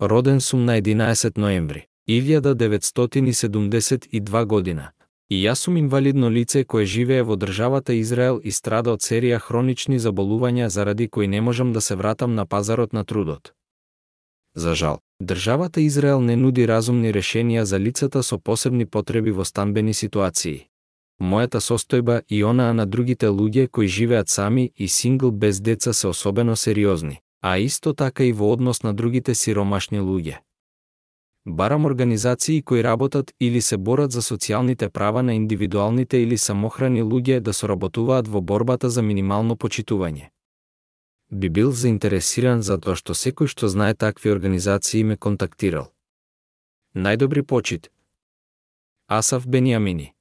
Роден сум на 11 ноември 1972 година. И јас сум инвалидно лице кое живее во државата Израел и страда од серија хронични заболувања заради кои не можам да се вратам на пазарот на трудот. За жал, државата Израел не нуди разумни решенија за лицата со посебни потреби во станбени ситуации. Мојата состојба и онаа на другите луѓе кои живеат сами и сингл без деца се особено сериозни, а исто така и во однос на другите сиромашни луѓе барам организации кои работат или се борат за социјалните права на индивидуалните или самохрани луѓе да соработуваат во борбата за минимално почитување. Би бил заинтересиран за тоа што секој што знае такви организации ме контактирал. Најдобри почит. Асав Бениамини